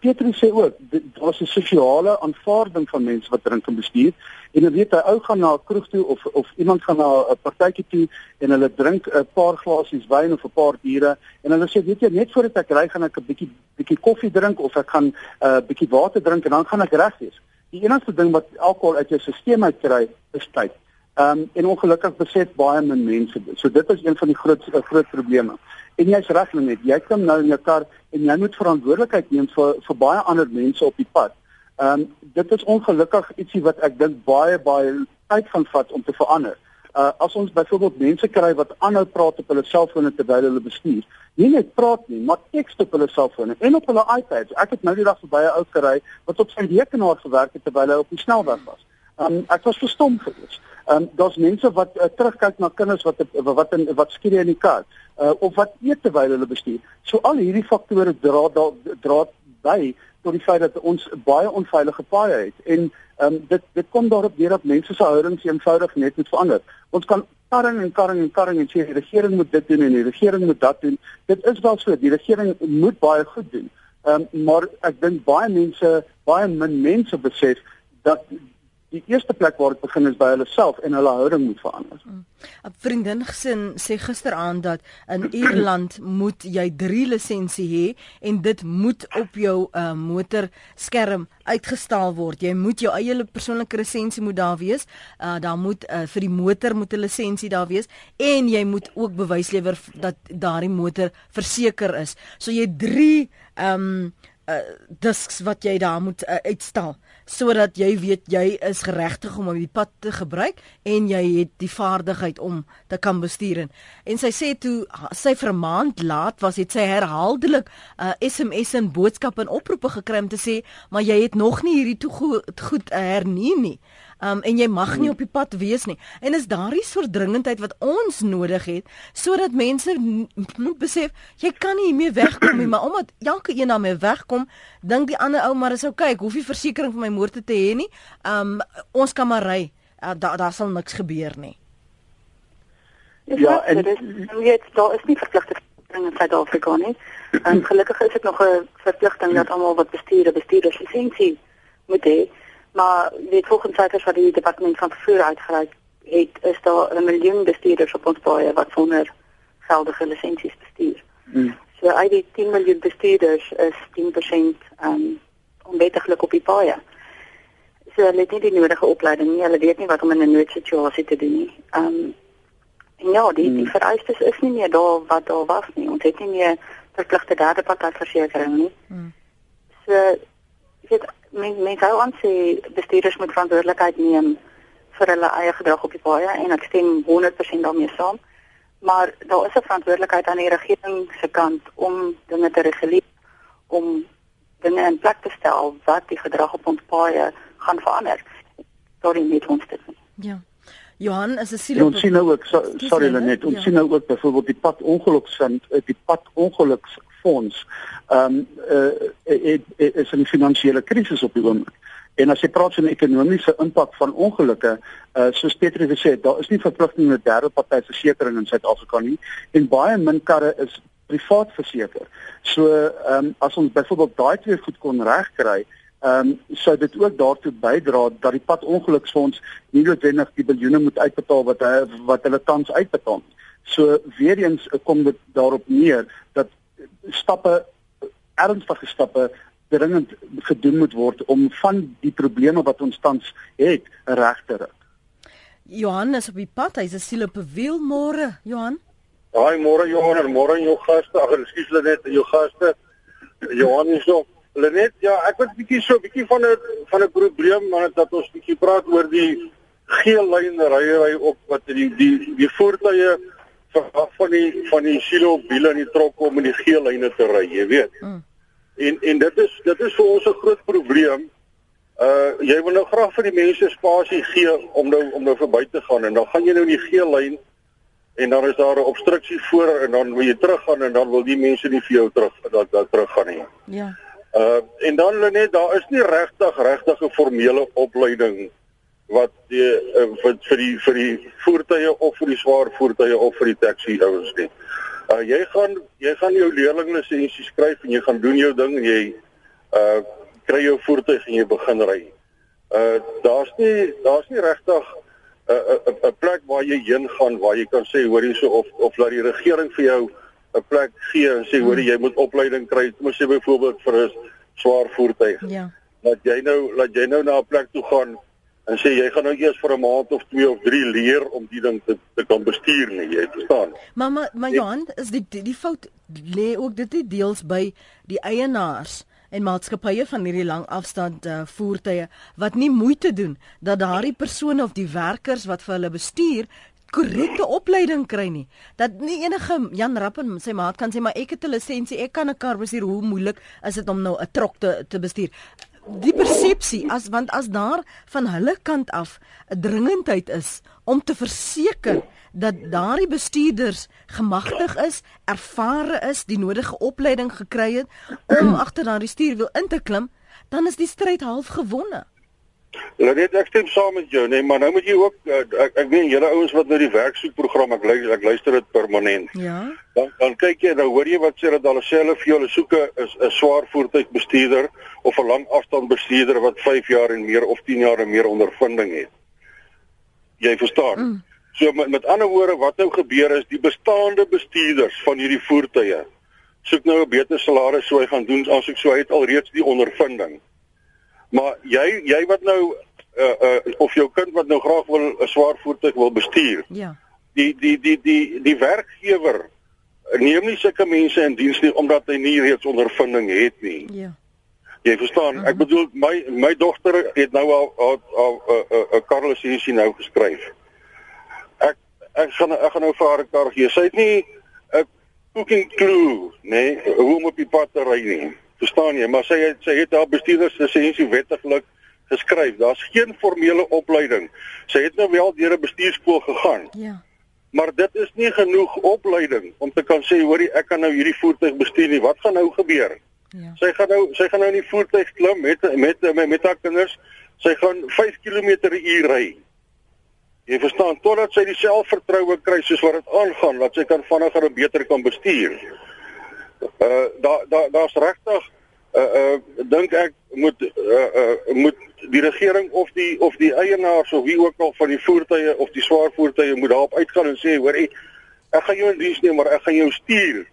Petrus sê ook daar's 'n sosiale aanvaarding van mense wat drink en bestuur en jy weet 'n ou gaan na 'n kroeg toe of of iemand gaan na 'n partytjie toe en hulle drink 'n paar glasies wyn of 'n paar biere en hulle sê weet jy net voordat ek ry gaan ek 'n bietjie bietjie koffie drink of ek gaan 'n uh, bietjie water drink en dan gaan ek reg wees. Die enigste ding wat alkohol uit jou stelsel uitkry is tyd. Ehm um, en ongelukkig besef baie min mense dit. So dit is een van die groot groot probleme. En jy's reg net, jy kom nou in jou kar en jy moet verantwoordelikheid neem vir vir baie ander mense op die pad. Ehm um, dit is ongelukkig ietsie wat ek dink baie baie tyd gaan vat om te verander. Uh as ons byvoorbeeld mense kry wat aanhou praat op hulle selfone terwyl hulle bestuur. Nie net praat nie, maar teks op hulle selfone en op hulle iPads. Ek het nou die dag verby 'n ou kry wat op sy rekenaar gewerk het terwyl hy op die snelweg was. Um, ek was verstom geweest. Um, daar's mense wat uh, terugkyk na kinders wat wat in wat skree in die kar uh, of wat eet terwyl hulle bestuur. So al hierdie faktore dra dra, dra by tot die feit dat ons baie onveilige paaie het en um, dit dit kom daarop neer dat mense se houdings eenvoudig net moet verander. Ons kan karring en karring en karring en sê die regering moet dit doen en die regering moet dat doen. Dit is wel so, die regering moet baie goed doen. Um, maar ek dink baie mense, baie min mense besef dat die eerste plek waar dit begin is by hulle self en hulle houding moet verander. 'n mm. Vriendin gesin sê gisteraand dat in Ierland moet jy 3 lisensie hê en dit moet op jou uh, motorskerm uitgestal word. Jy moet jou eie persoonlike lisensie moet daar wees. Uh, daar moet uh, vir die motor moet 'n lisensie daar wees en jy moet ook bewys lewer dat daardie motor verseker is. So jy 3 ehm um, uh, disks wat jy daar moet uh, uitstal sodat jy weet jy is geregtig om op die pad te gebruik en jy het die vaardigheid om te kan bestuur. En, en sy sê toe sy vir 'n maand laat was het sy herhaaldelik uh, SMS en boodskappe en oproepe gekry om te sê maar jy het nog nie hierdie toe goed, goed uh, hernie nie um, en jy mag nie op die pad wees nie. En is daardie soort dringendheid wat ons nodig het sodat mense moet besef jy kan nie meer wegkom nie, [CLEARS THROAT] maar omdat elke een daarmee wegkom, dink die ander ou maar is okay, ek hoef nie versekerings vir my motor te hê nie. Um ons kan maar ry. Uh, daar daar sal niks gebeur nie. Ja, en dit is net daar is nie verpligting in Suid-Afrika nie. En [CLEARS THROAT] gelukkig is dit nog 'n verpligting dat almal wat bestuur bestuurderslisensie moet hê. Maar weet volgens syfers wat die departement van vervoer uitgereik het, is daar 'n miljoen bestuurders op ons paaie wat sonder geldige lisensies bestuur. Hmm. So uit die 10 miljoen bestuurders is 10% um onwettiglik op die paaie. So hulle het nie die nodige opleiding nie. Hulle weet nie wat om in 'n noodsituasie te doen nie. Um en ja, die, hmm. die vereistes is nie meer daar wat daar was nie. Ons het nie meer verpligte derde party versekerings nie. Hmm. So weet mense men hou aan sê bestuurders moet verantwoordelikheid neem vir hulle eie gedrag op die paaie en ek stem 100% daarmee saam. Maar daar is 'n verantwoordelikheid aan die regering se kant om dinge te reguleer om dinge in plek te stel wat die gedrag op ons paaie gaan verander. Sorry net ons dit. Nie. Ja. Johan, is 'n siele Ons sien nou ook so, sorry net, ons ja. sien nou ook byvoorbeeld die pad ongeluks die pad ongeluks fonds um, uh, is 'n finansiële krisis op die oomblik. En as jy praat van ekonomiese impak van ongelukke, uh, soos Petrus gesê het, daar is nie verpligting met derde party versekerings in Suid-Afrika nie en baie min karre is privaat verseker. So um, as ons byvoorbeeld daai twee goed kon regkry, ehm um, sou dit ook daartoe bydra dat die padongeluksfonds nie noodwendig die biljoene moet uitbetaal wat hy wat hulle tans uitbetaal. So weer eens kom dit daarop neer dat stappe ernstige stappe dringend gedoen moet word om van die probleme wat ons tans het reg te ry. Johan is op die pad, hy's 'n siel op 'n wiel môre, Johan. Haai môre Johan, en môre jou gaste, ag ekskuus hulle net jou gaste. Johan is so hulle net ja, ek wil bietjie so bietjie van 'n van 'n probleem maar dat ons bietjie praat oor die geel lyn ryery op wat die die die voertuie van van die van die silo wiele in die trok om in die geel lyne te ry, jy weet. Mm. En en dit is dit is vir ons 'n groot probleem. Uh jy wil nou graag vir die mense spasie gee om nou om nou verby te gaan en dan gaan jy nou in die geel lyn en dan is daar 'n obstruksie voor en dan wil jy teruggaan en dan wil die mense nie vir jou terug dat dat teruggaan nie. Ja. Uh en dan net daar is nie regtig regtig 'n formele opleiding wat die uh, vir, vir die vir die voertuie of vir die swaar voertuie of vir die taxi ouens nie. Uh jy gaan jy gaan jou leerlinglisensie skryf en jy gaan doen jou ding en jy uh kry jou voertuig en jy begin ry. Uh daar's nie daar's nie regtig 'n uh, 'n uh, 'n plek waar jy heen gaan waar jy kan sê hoor hierso of of laat die regering vir jou 'n plek gee en sê hoor jy moet opleiding kry, kom ons sê byvoorbeeld vir 'n swaar voertuig. Ja. Laat jy nou laat jy nou na 'n plek toe gaan en sê jy gaan nou eers vir 'n maand of 2 of 3 leer om die ding te te kan bestuur nie, jy verstaan. Maar maar, maar Johan, is die die, die fout lê ook dit nie deels by die eienaars en maatskappye van hierdie lang afstand uh, voertuie wat nie moeite doen dat daardie persone of die werkers wat vir hulle bestuur korrekte opleiding kry nie. Dat nie enige Jan Rappen sy maat kan sê maar ek het 'n lisensie, ek kan 'n kar bestuur. Hoe moeilik is dit om nou 'n trok te te bestuur? Die persepsie as want as daar van hulle kant af 'n dringendheid is om te verseker dat daardie bestuurders gemagtig is, ervare is, die nodige opleiding gekry het om [CLEARS THROAT] agter daardie stuurwiel in te klim, dan is die stryd half gewonne. Ja, dit ek stem saam met jou, nee, maar nou moet jy ook uh, ek ek weet julle ouens wat nou die werksoekprogram ek luister ek luister dit permanent. Ja. Dan dan kyk jy nou hoor jy wat sê dat hulle self vir julle soeke is 'n swaar voertuigbestuurder of 'n lang afstand bestuurder wat 5 jaar en meer of 10 jaar en meer ondervinding het. Jy verstaan? Mm. So met, met ander woorde wat nou gebeur is die bestaande bestuurders van hierdie voertuie soek nou 'n beter salaris so hy gaan doen asook so hy het alreeds die ondervinding. Maar jy jy wat nou uh uh of jou kind wat nou graag wil 'n swaar voertuig wil bestuur. Ja. Die die die die die werkgewer neem nie sulke mense in diens nie omdat hy nie reeds ondervinding het nie. Ja. Jy verstaan, uh -huh. ek bedoel my my dogter het nou al 'n 'n karlisensie nou geskryf. Ek ek gaan ek gaan nou vir haar 'n kar gee. Sy het nie 'n cooking clue, nê, nee, hoe om op die pad te ry nie. Verstaan jy? Maar sy het sy het haar bestuurderslisensie wettiglik geskryf. Daar's geen formele opleiding. Sy het nou wel deur 'n bestuurskool gegaan. Ja. Maar dit is nie genoeg opleiding om te kan sê, hoorie, ek kan nou hierdie voertuig bestuur nie. Wat gaan nou gebeur? Ja. Sy gaan nou sy gaan nou in die voertuig klim met met met, met haar kinders. Sy gaan 5 km/h ry. Jy verstaan totdat sy die selfvertroue kry soos wat dit aangaan dat sy kan vinniger en beter kan bestuur uh daar daar daar's regtig uh uh dink ek moet uh uh moet die regering of die of die eienaars of wie ook al van die voertuie of die swaar voertuie moet daarop uitgaan en sê hoor ek ek gaan jou in diens neem maar ek gaan jou stuur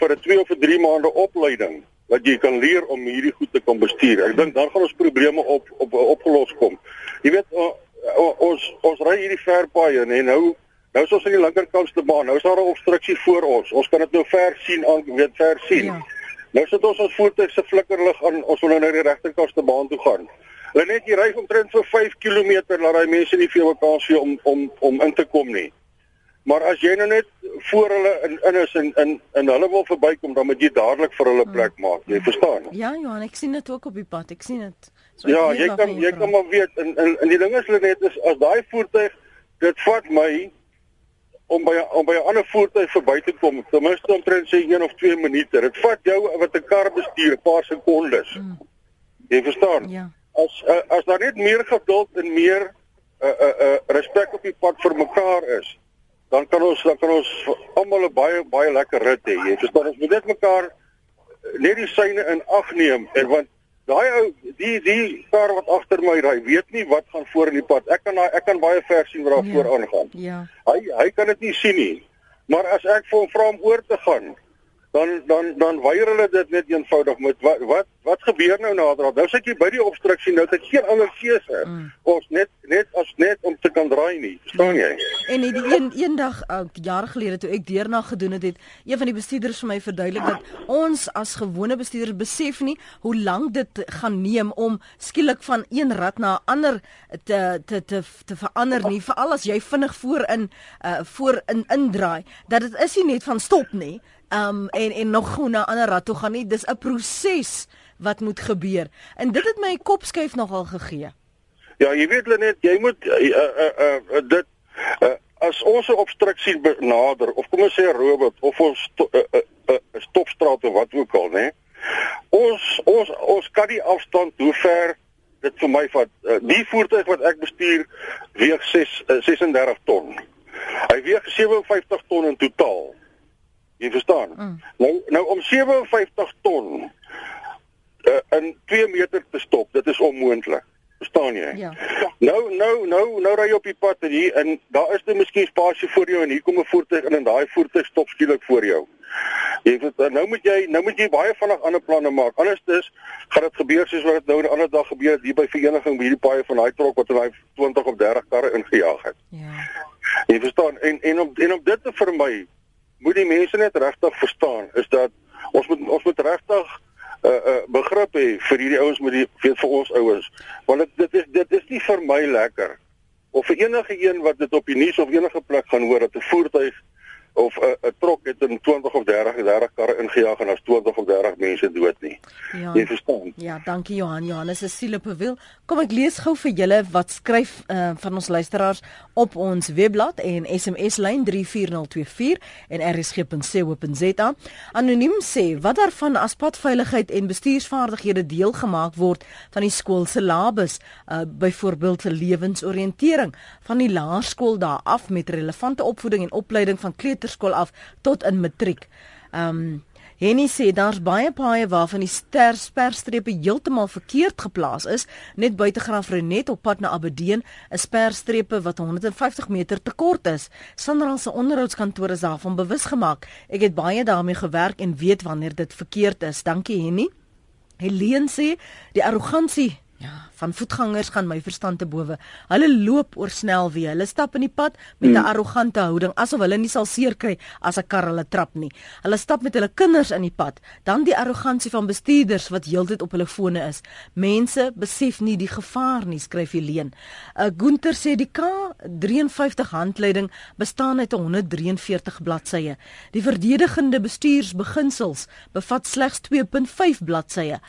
vir 'n 2 of 'n 3 maande opleiding wat jy kan leer om hierdie goed te kan bestuur. Ek dink dan gaan ons probleme op op opgelos kom. Jy weet ons ons ry hierdie verpaaie en nou Nou is ons aan die linkerkantste baan. Nou is daar 'n obstruksie voor ons. Ons kan dit nou ver sien aan weet ver sien. Ja. Nou sit ons ons voertuig se flikkerlig aan. Ons wil nou na die regterkantste baan toe gaan. Hulle net hier ry omtrent vir 5 km laat daai mense nie veel kans gee om om om in te kom nie. Maar as jy nou net voor hulle in in is en in in hulle wil verbykom, dan moet jy dadelik vir hulle plek maak. Jy verstaan? Ja, Johan, ek sien dit ook op die pad. Ek sien dit. So ja, jy kan jy kan maar weet en en die ding is hulle net is as daai voertuig dit vat my om by om by 'n ander voertuig verby te kom, ten minste omtrent sê 1 of 2 minute. Dit vat jou wat 'n kar bestuur 'n paar sekondes. Mm. Jy verstaan? Ja. As uh, as daar net meer geduld en meer 'n uh, 'n uh, uh, respek op die pad vir mekaar is, dan kan ons dan kan ons almal 'n baie baie lekker rit hê. Jy verstaan? Ons moet net mekaar net die syne in ag neem en want daai ou die die kar wat agter my ry, weet nie wat gaan voor in die pad. Ek kan ek kan baie ver sien waar daar ja. voor aangaan. Ja. Hy hy kan dit nie sien nie. Maar as ek vir hom vra om oor te gaan, dan dan dan weier hulle dit net eenvoudig met wat wat wat gebeur nou nader nou sit jy by die obstruksie nou het geen ander keuse mm. ons net net as net om te kan draai nie verstaan jy? En die een eendag uh, jare gelede toe ek deurna gedoen het het een van die bestuurders vir my verduidelik dat ons as gewone bestuurders besef nie hoe lank dit gaan neem om skielik van een rad na 'n ander te te te te verander nie veral as jy vinnig voor in uh, voor in indraai dat dit is nie net van stop nie um en en nog gou na ander rad toe gaan nie. Dis 'n proses wat moet gebeur. En dit het my kop skuif nogal gegee. Ja, jy weet net jy moet uh, uh, uh, dit uh, as ons 'n obstruksie benader of kom ons sê 'n robot of ons sto, uh, uh, uh, stopstraat of wat ook al, né? Ons ons ons kan die afstand hoe ver dit vir my vat. Uh, die voertuig wat ek bestuur weeg 6 uh, 36 ton. Hy weeg 57 ton in totaal. Jy verstaan? Mm. Nou nou om 57 ton uh, in 2 meter te stop, dit is onmoontlik. Verstaan jy? Ja. Nou nou nou nou ry jy op die pad en hier en daar is net miskien spasie voor jou en hier kom 'n voertuig in en daai voertuig stop skielik voor jou. Jy weet nou moet jy nou moet jy baie vinnig ander planne maak. Anders is gaan dit gebeur soos wat dit nou 'n ander dag gebeur het hier by vereniging by hierdie paai van daai trok wat hy 20 of 30 karre ingejaag het. Ja. Jy verstaan en en om en om dit te vermy moet die mense net regtig verstaan is dat ons moet ons moet regtig 'n uh, uh, begrip hê vir hierdie ouens met die weet vir ons ouens. Want dit dit is dit is nie vir my lekker of vir enige een wat dit op die nuus of enige plek gaan hoor dat 'n voertuig of 'n 'n trok het in 20 of 30 30 karre ingejaag en as 20 of 30 mense dood nie. Ja. Jy verstaan. Ja, dankie Johan. Johannes is siele bewiel. Kom ek lees gou vir julle wat skryf uh, van ons luisteraars op ons webblad en SMS lyn 34024 en rsg.co.za. Anoniem sê wat daarvan as padveiligheid en bestuursvaardighede deel gemaak word van die skool se labus, uh, byvoorbeeld lewensoriëntering van die laerskool daar af met relevante opvoeding en opleiding van kleuter kleuterskool af tot in matriek. Ehm um, Henny sê daar's baie paaie waarvan die sperstrepe heeltemal verkeerd geplaas is, net buite Graaf Renet op pad na Abedeen, 'n sperstrepe wat 150 meter te kort is. Sanral se onderhoudskantoor is daarvan bewus gemaak. Ek het baie daarmee gewerk en weet wanneer dit verkeerd is. Dankie Henny. Helene sê die arrogansie Ja, van voetgangers gaan my verstand te bowe. Hulle loop oor snelweë. Hulle stap in die pad met 'n hmm. arrogante houding asof hulle nie sal seer kry as 'n kar hulle trap nie. Hulle stap met hulle kinders in die pad. Dan die arrogansie van bestuurders wat heeltyd op hulle fone is. Mense besef nie die gevaar nie, skryf Helene. uh, Gunter sê die K53 handleiding bestaan uit 143 bladsye. Die verdedigende bestuursbeginsels bevat slegs 2.5 bladsye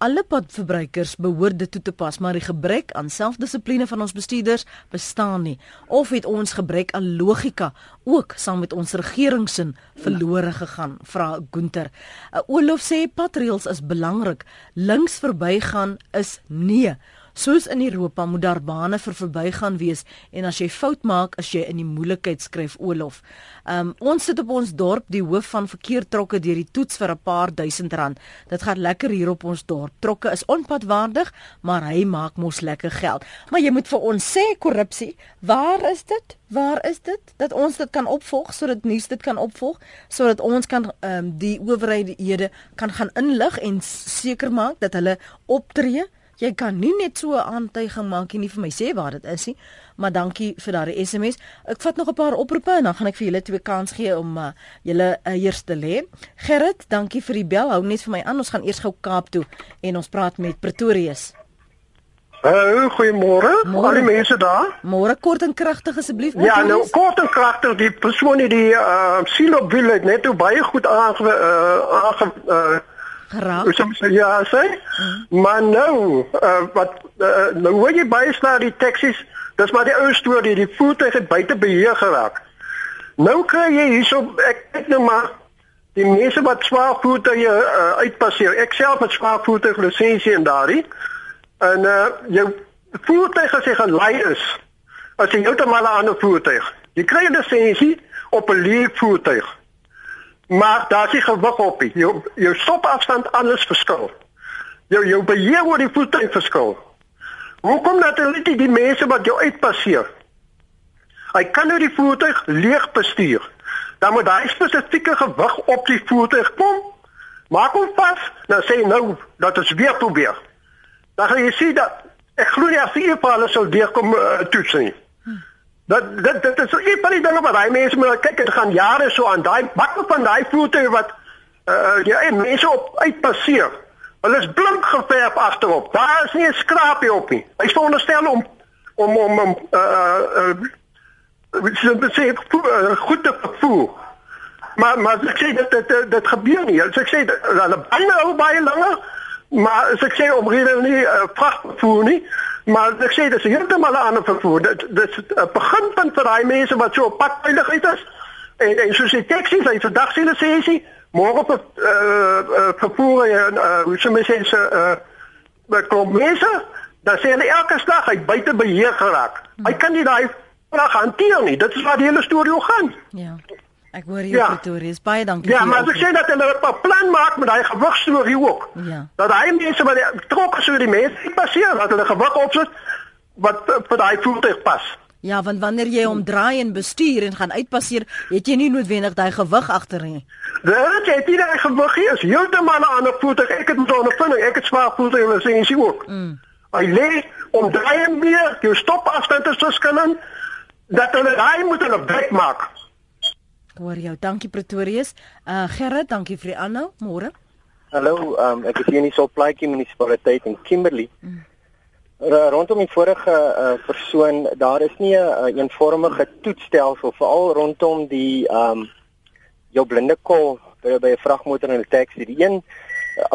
alle padverbruikers behoort dit toe te pas, maar die gebrek aan selfdissipline van ons bestuurders bestaan nie. Of het ons gebrek aan logika ook saam met ons regeringsin verlore gegaan? Vra Gunter. Uh, Olof sê patreels is belangrik. Links verbygaan is nee. Soos in Europa moet daar bane vir verbygaan wees en as jy fout maak, as jy in die moeilikheid skryf Olof. Um ons sit op ons dorp die hoof van verkeer trokke deur die toets vir 'n paar duisend rand. Dit gaan lekker hier op ons dorp. Trokke is onpadwaardig, maar hy maak mos lekker geld. Maar jy moet vir ons sê korrupsie, waar is dit? Waar is dit dat ons dit kan opvolg sodat nuus dit kan opvolg sodat ons kan ehm um, die owerhede kan gaan inlig en seker maak dat hulle optree Jy kan nie net so 'n aantuiging maak nie vir my sê waar dit is nie, maar dankie vir daardie SMS. Ek vat nog 'n paar oproepe en dan gaan ek vir julle twee kans gee om uh, julle uh, eers te lê. Gerrit, dankie vir die bel. Hou net vir my aan. Ons gaan eers gou Kaap toe en ons praat met Pretorius. Hallo, goeiemôre. Al die mense daar? Môre kort en kragtig asseblief. Ja, nou kort en kragtig. Die persoon die die uh, silo wil net baie goed aange uh, aange uh, geraak. Ons ja, sê. Mm. Maar nou, uh, wat uh, nou hoor jy baie na die taksies, dis maar die ou storie, die voertuig het buite beheer geraak. Nou kry jy hierso ek kyk nou maar die mense wat swaar voertuie uh, uitpasseer. Ek self het swaar voertuig lisensie en daardie. En uh jou voertuig as jy gelei is, as jy heeltemal 'n ander voertuig. Jy kry 'n lisensie op 'n leeg voertuig. Maar daar is gewig op. Jou jou stopafstand alles verskil. Jou jou beheer oor die voertuig verskil. Hoekom hulle nie die mense wat jou uitpasseer? Hy kan nou die voertuig leeg bestuur. Dan moet hy spesifieke gewig op die voertuig kom. Maak hom vas. Nou sê nou dat dit weer probeer. Dan gaan jy sien dat ek glo nie as jy vir alles sou deurkom uh, toets nie. Dat dit dit is een van die dinge wat daai mense moet kyk, dit gaan jare so aan daai bakke van daai voertuie wat uh die eie mense op uitpasseer. Hulle is blink geverf agterop. Daar is nie 'n skraapie op nie. Hy sê onderstel om om om om uh uh dit sê goed te vervoer. Maar maar ek sê dit dit dit gebeur nie. Ek sê hulle binne baie langer, maar as ek sê om rede nie uh, vrag vervoer nie, Maar ek sê dis heeltemal 'n ander vervoer. Dit dis 'n beginpunt vir daai mense wat so op pad veiligheid is. En en soos die taxi's, hy vandag sien hulle sê môre op 'n uh, uh, vervoer en uh, hoe sê 'n uh, met klomp mense dan sê hulle elke slag hy buite beheer geraak. Hy kan nie daai vraag hanteer nie. Dit is waar die hele storie oor gaan. Ja. Ek hoor jou ja. Pretoria. Baie dankie. Ja, maar ek sê dat hulle 'n plan maak met daai gewigstorie ook. Ja. Dat hy mense wat trok so die mense passeer dat hulle gewig opsit wat vir daai voertuig pas. Ja, want wanneer jy hom draai en bestuur en gaan uitpasseer, het jy nie noodwendig daai gewig agter nie. Dit jy het nie daai gewig. Is heeltemal 'n ander voertuig. Ek het met ondervinding. Ek het swaar voertuig en sien sy ook. Mm. Hy lê om draai en weer, jou stop afstand is verskillend dat hulle daai moet hulle bek maak. Hoor jou. Dankie Pretorius. Uh Gerrit, dankie vir die aanhou. Môre. Hallo, um, ek is hier in die Solplaatjie munisipaliteit in Kimberley. Mm rondom die vorige uh, persoon daar is nie 'n uh, eenvormige toetsstelsel veral rondom die ehm um, jou blinde kol by 'n vragmotor en 'n taxi. Die een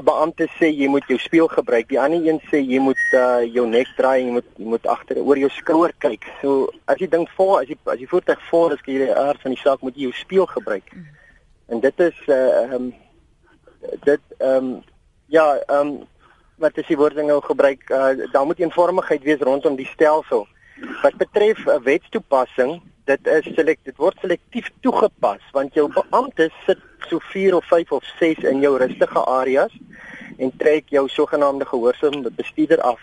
beampte sê jy moet jou spieël gebruik, die ander een sê jy moet uh, jou nek draai jy moet jy moet agter oor jou skouer kyk. So as jy dink voor as jy as jy voertuig voor is, jy die aard van die saak moet jy jou spieël gebruik. Mm. En dit is uh, um, dit ehm um, ja, ehm um, wat as die woording nou gebruik, uh, daar moet eenvormigheid wees rondom die stelsel. Wat betref 'n uh, wetstoepassing, dit is selek dit word selektief toegepas want jou beampte sit so 4 of 5 of 6 in jou rustige areas en trek jou sogenaamde gehoorsame bestuurder af.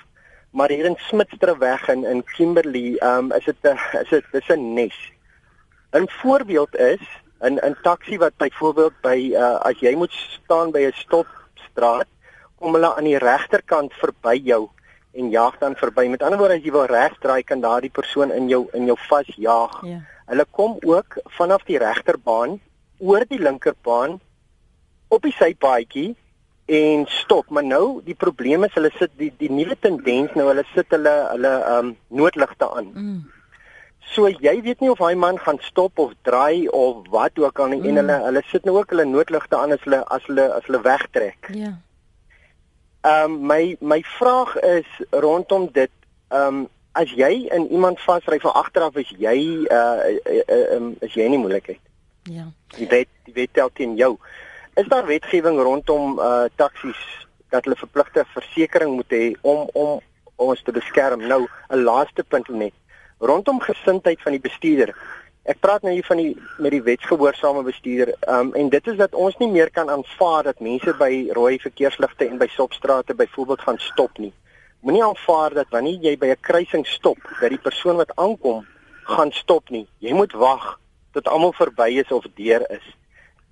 Maar hier in Smitsterweg in in Kimberley, um, is dit 'n is dit dis 'n nes. 'n Voorbeeld is 'n 'n taxi wat byvoorbeeld by uh, as jy moet staan by 'n stopstraat kom hulle aan die regterkant verby jou en jaag dan verby. Met ander woorde as jy wil regdraai kan daardie persoon in jou in jou vasjaag. Ja. Hulle kom ook vanaf die regterbaan oor die linkerbaan op die sypaadjie en stop. Maar nou die probleem is hulle sit die die nuwe tendens nou hulle sit hulle hulle ehm um, noodligte aan. Mm. So jy weet nie of hy man gaan stop of draai of wat ook al nie mm. en hulle hulle sit nou ook hulle noodligte aan as hulle as hulle as hulle wegtrek. Ja. Ehm um, my my vraag is rondom dit ehm um, as jy in iemand vasry van agteraf is jy uh, uh, uh um, is jy nie moeilikheid. Ja. Die wet die wet tel teen jou. Is daar wetgewing rondom uh taksies dat hulle verpligte versekerings moet hê om om ons te beskerm? Nou 'n laaste punt net rondom gesindheid van die bestuurder. Ek praat nou hier van die met die wetsgehoorsame bestuurder. Ehm um, en dit is dat ons nie meer kan aanvaar dat mense by rooi verkeersligte en by stopstrate byvoorbeeld gaan stop nie. Moenie aanvaar dat wanneer jy by 'n kruising stop, dat die persoon wat aankom gaan stop nie. Jy moet wag tot almal verby is of deur is.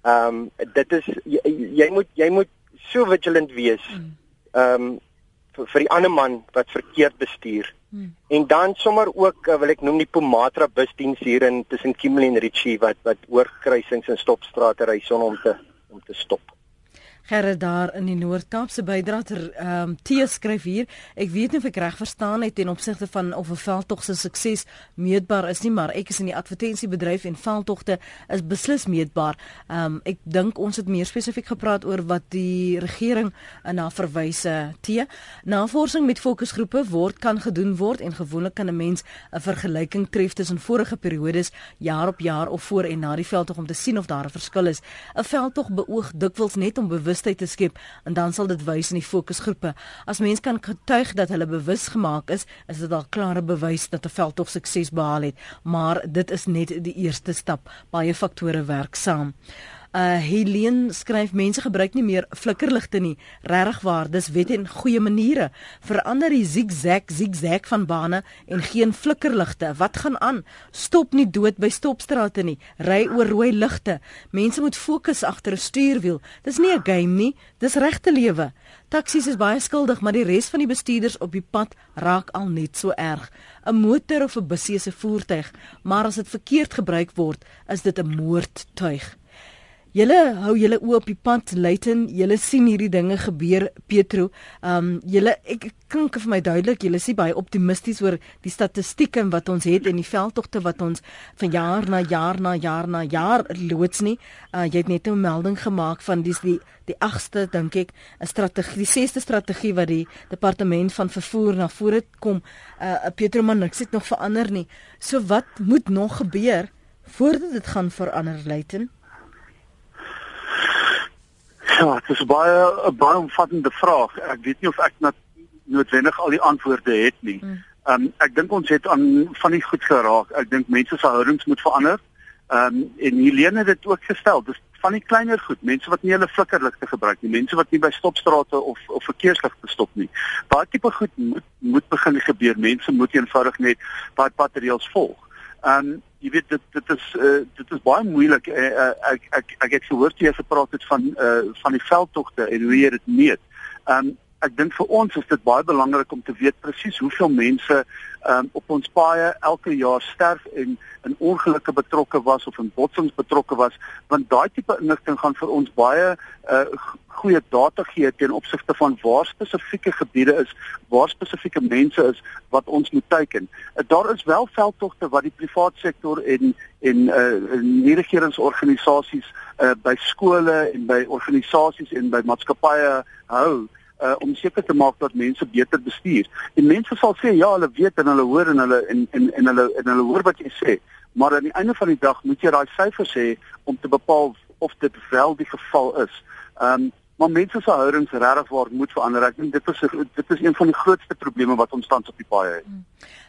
Ehm um, dit is jy, jy moet jy moet so vigilant wees. Ehm um, vir, vir die ander man wat verkeerd bestuur. Hmm. En dan sommer ook uh, wil ek noem die Pomatra busdiens hier in tussen Kimberley en Richie wat wat oor kruisings en stopstrate ry son om te om te stop. Gerrit daar in die Noord-Kaapse bydraer ehm um, T skryf hier ek weet nie of ek reg verstaan het ten opsigte van of 'n veldtog se sukses meetbaar is nie maar ek is in die advertensiebedryf en veldtogte is beslis meetbaar. Ehm um, ek dink ons het meer spesifiek gepraat oor wat die regering na verwyse T navorsing met fokusgroepe word kan gedoen word en gewoonlik kan 'n mens 'n vergelyking tref tussen vorige periodes jaar op jaar of voor en na die veldtog om te sien of daar 'n verskil is. 'n Veldtog beoog dikwels net om bewus bewustheid te skep en dan sal dit wys in die fokusgroepe. As mense kan getuig dat hulle bewus gemaak is, is dit al klare bewys dat 'n veldtog sukses behaal het, maar dit is net die eerste stap. Baie faktore werk saam. Uh Helene skryf mense gebruik nie meer flikkerligte nie. Regtig waar, dis wet en goeie maniere. Verander die zigzag zigzag van bane en geen flikkerligte. Wat gaan aan? Stop nie dood by stopstrate nie. Ry oor rooi ligte. Mense moet fokus agter 'n stuurwiel. Dis nie 'n game nie, dis regte lewe. Taksies is baie skuldig, maar die res van die bestuurders op die pad raak al net so erg. 'n Motor of 'n busse se voertuig, maar as dit verkeerd gebruik word, is dit 'n moordtuig. Julle hou julle oë op die pad Luiten, julle sien hierdie dinge gebeur Petro. Um julle ek klink vir my duidelik, julle is baie optimisties oor die statistieke wat ons het en die veldtogte wat ons van jaar na jaar na jaar na jaar loods nie. Uh jy het net 'n melding gemaak van dis die die 8ste dink ek 'n strategie, die 6ste strategie wat die departement van vervoer na vore kom. Uh Petro man niks het nog verander nie. So wat moet nog gebeur voordat dit gaan verander Luiten? Ja, dit is baie 'n baie omvattende vraag. Ek weet nie of ek na noodwendig al die antwoorde het nie. Mm. Um ek dink ons het aan van die goed geraak. Ek dink mense se houdings moet verander. Um en Helene het dit ook gestel. Dis van die kleiner goed, mense wat nie hulle flikkerligte gebruik nie, mense wat nie by stopstrate of of verkeersligte stop nie. Daai tipe goed moet moet begin gebeur. Mense moet eenvoudig net daai patreëls volg. Um jy weet dit dit is uh, dit is baie moeilik. Uh, ek ek ek het gehoor jy het gepraat het van uh, van die veldtogte en hoe jy dit meet. Um ek dink vir ons is dit baie belangrik om te weet presies hoeveel mense um, op ons paaie elke jaar sterf en in ongelukke betrokke was of in botsings betrokke was want daai tipe inligting gaan vir ons baie uh, goeie data gee ten opsigte van waar spesifieke gebiede is waar spesifieke mense is wat ons moet teiken. Uh, daar is wel veldtogte wat die privaat sektor en en uh, nie regeringsorganisasies uh, by skole en by organisasies en by maatskappye hou uh, om seker te maak dat mense beter bestuur. En mense sal sê ja, hulle weet en hulle hoor en hulle en en en hulle en hulle hoor wat jy sê, maar aan die einde van die dag moet jy daai syfers hê om te bepaal of dit wel die geval is. Ehm um, maar mense se houdings regtig waar moet verander. Ek dink dit is dit is een van die grootste probleme wat ons tans op die paai het. Hmm.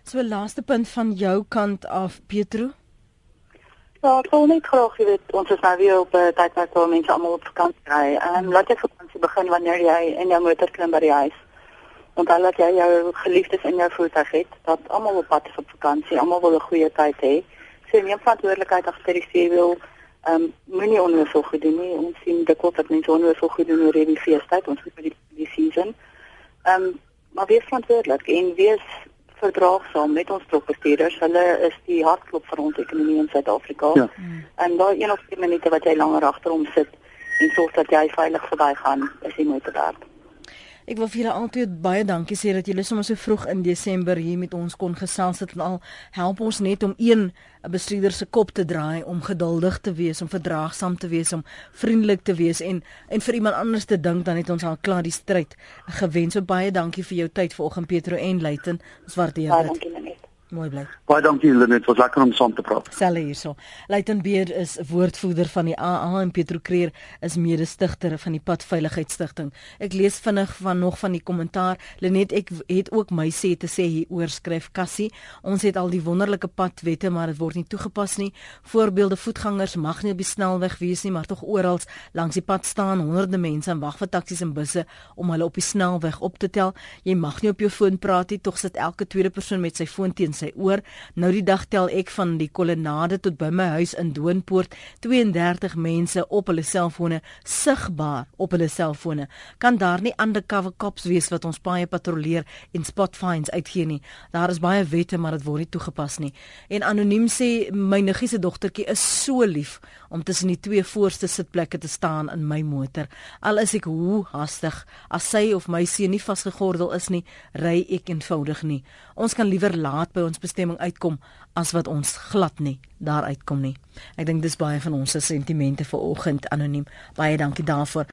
So laaste punt van jou kant af Pietro. Ja, ek wil net graag weet, ons is nou weer op 'n tydperk waar mense almal op vakansie ry. Ehm um, laat jy vakansie begin wanneer jy in jou motor klim by die huis. Want dan laat jy jou geliefdes in jou voertuig het, dat almal op pad is op vakansie, almal wil 'n goeie tyd hê. So neem verantwoordelikheid agter die stuurwiel. Ehm um, moenie onnoosel goed doen nie. Ons sien dikwels dat mense onnoosel goed doen oor die feestyd, ons het by die die season. Ehm um, maar wees verantwoordelik en wees verdraagsaam met ons tropbestuurders. Hulle is die hartklop van ons ekonomie in Suid-Afrika. Ja. En daai een of twee minute wat jy langer agter hom sit en sorg dat jy veilig verbygaan, is die moeite werd. Ek wil vir julle altyd baie dankie sê dat julle sommer so vroeg in Desember hier met ons kon gesels het en al help ons net om een 'n bestuurder se kop te draai om geduldig te wees, om verdraagsaam te wees, om vriendelik te wees en en vir iemand anders te dink dan het ons al klaar die stryd gewen. So baie dankie vir jou tyd vanoggend Petro en Luiten. Ons waardeer dit. Baie dankie Lenet. Mooi bly. Baie dankie Lenet, was lekker om saam te praat. Selle hierso. Luiten Beer is woordvoerder van die AA en Pietro Kreer is mede-stigter van die Padveiligheidsstigting. Ek lees vinnig van nog van die kommentaar. Lenet, ek het ook my sê te sê hier oor skryf Cassie. Ons het al die wonderlike padwette, maar dit word nie toegepas nie. Voorbeelde voetgangers mag nie op die snelweg wees nie, maar tog oral langs die pad staan honderde mense en wag vir taksies en busse om hulle op die snelweg op te tel. Jy mag nie op jou foon praat nie, tog sit elke tweede persoon met sy foon teen sy oor. Nou die dag tel ek van die kolonnade tot by my huis in Doornpoort 32 mense op hulle selfone sigbaar op hulle selfone. Kan daar nie undercover cops wees wat ons baie patrolleer en spot fines uitgee nie. Daar is baie wette maar dit word nie toegepas nie. En anoniem sê my niggie se dogtertjie is so lief om tussen die twee voorste sitplekke te staan in my motor. Al is ek hoe hastig, as sy of my seun nie vasgegordel is nie, ry ek eenvoudig nie. Ons kan liewer laat by ons bestemming uitkom as wat ons glad nie daar uitkom nie. Ek dink dis baie van ons se sentimente vir oggend anoniem. Baie dankie daarvoor.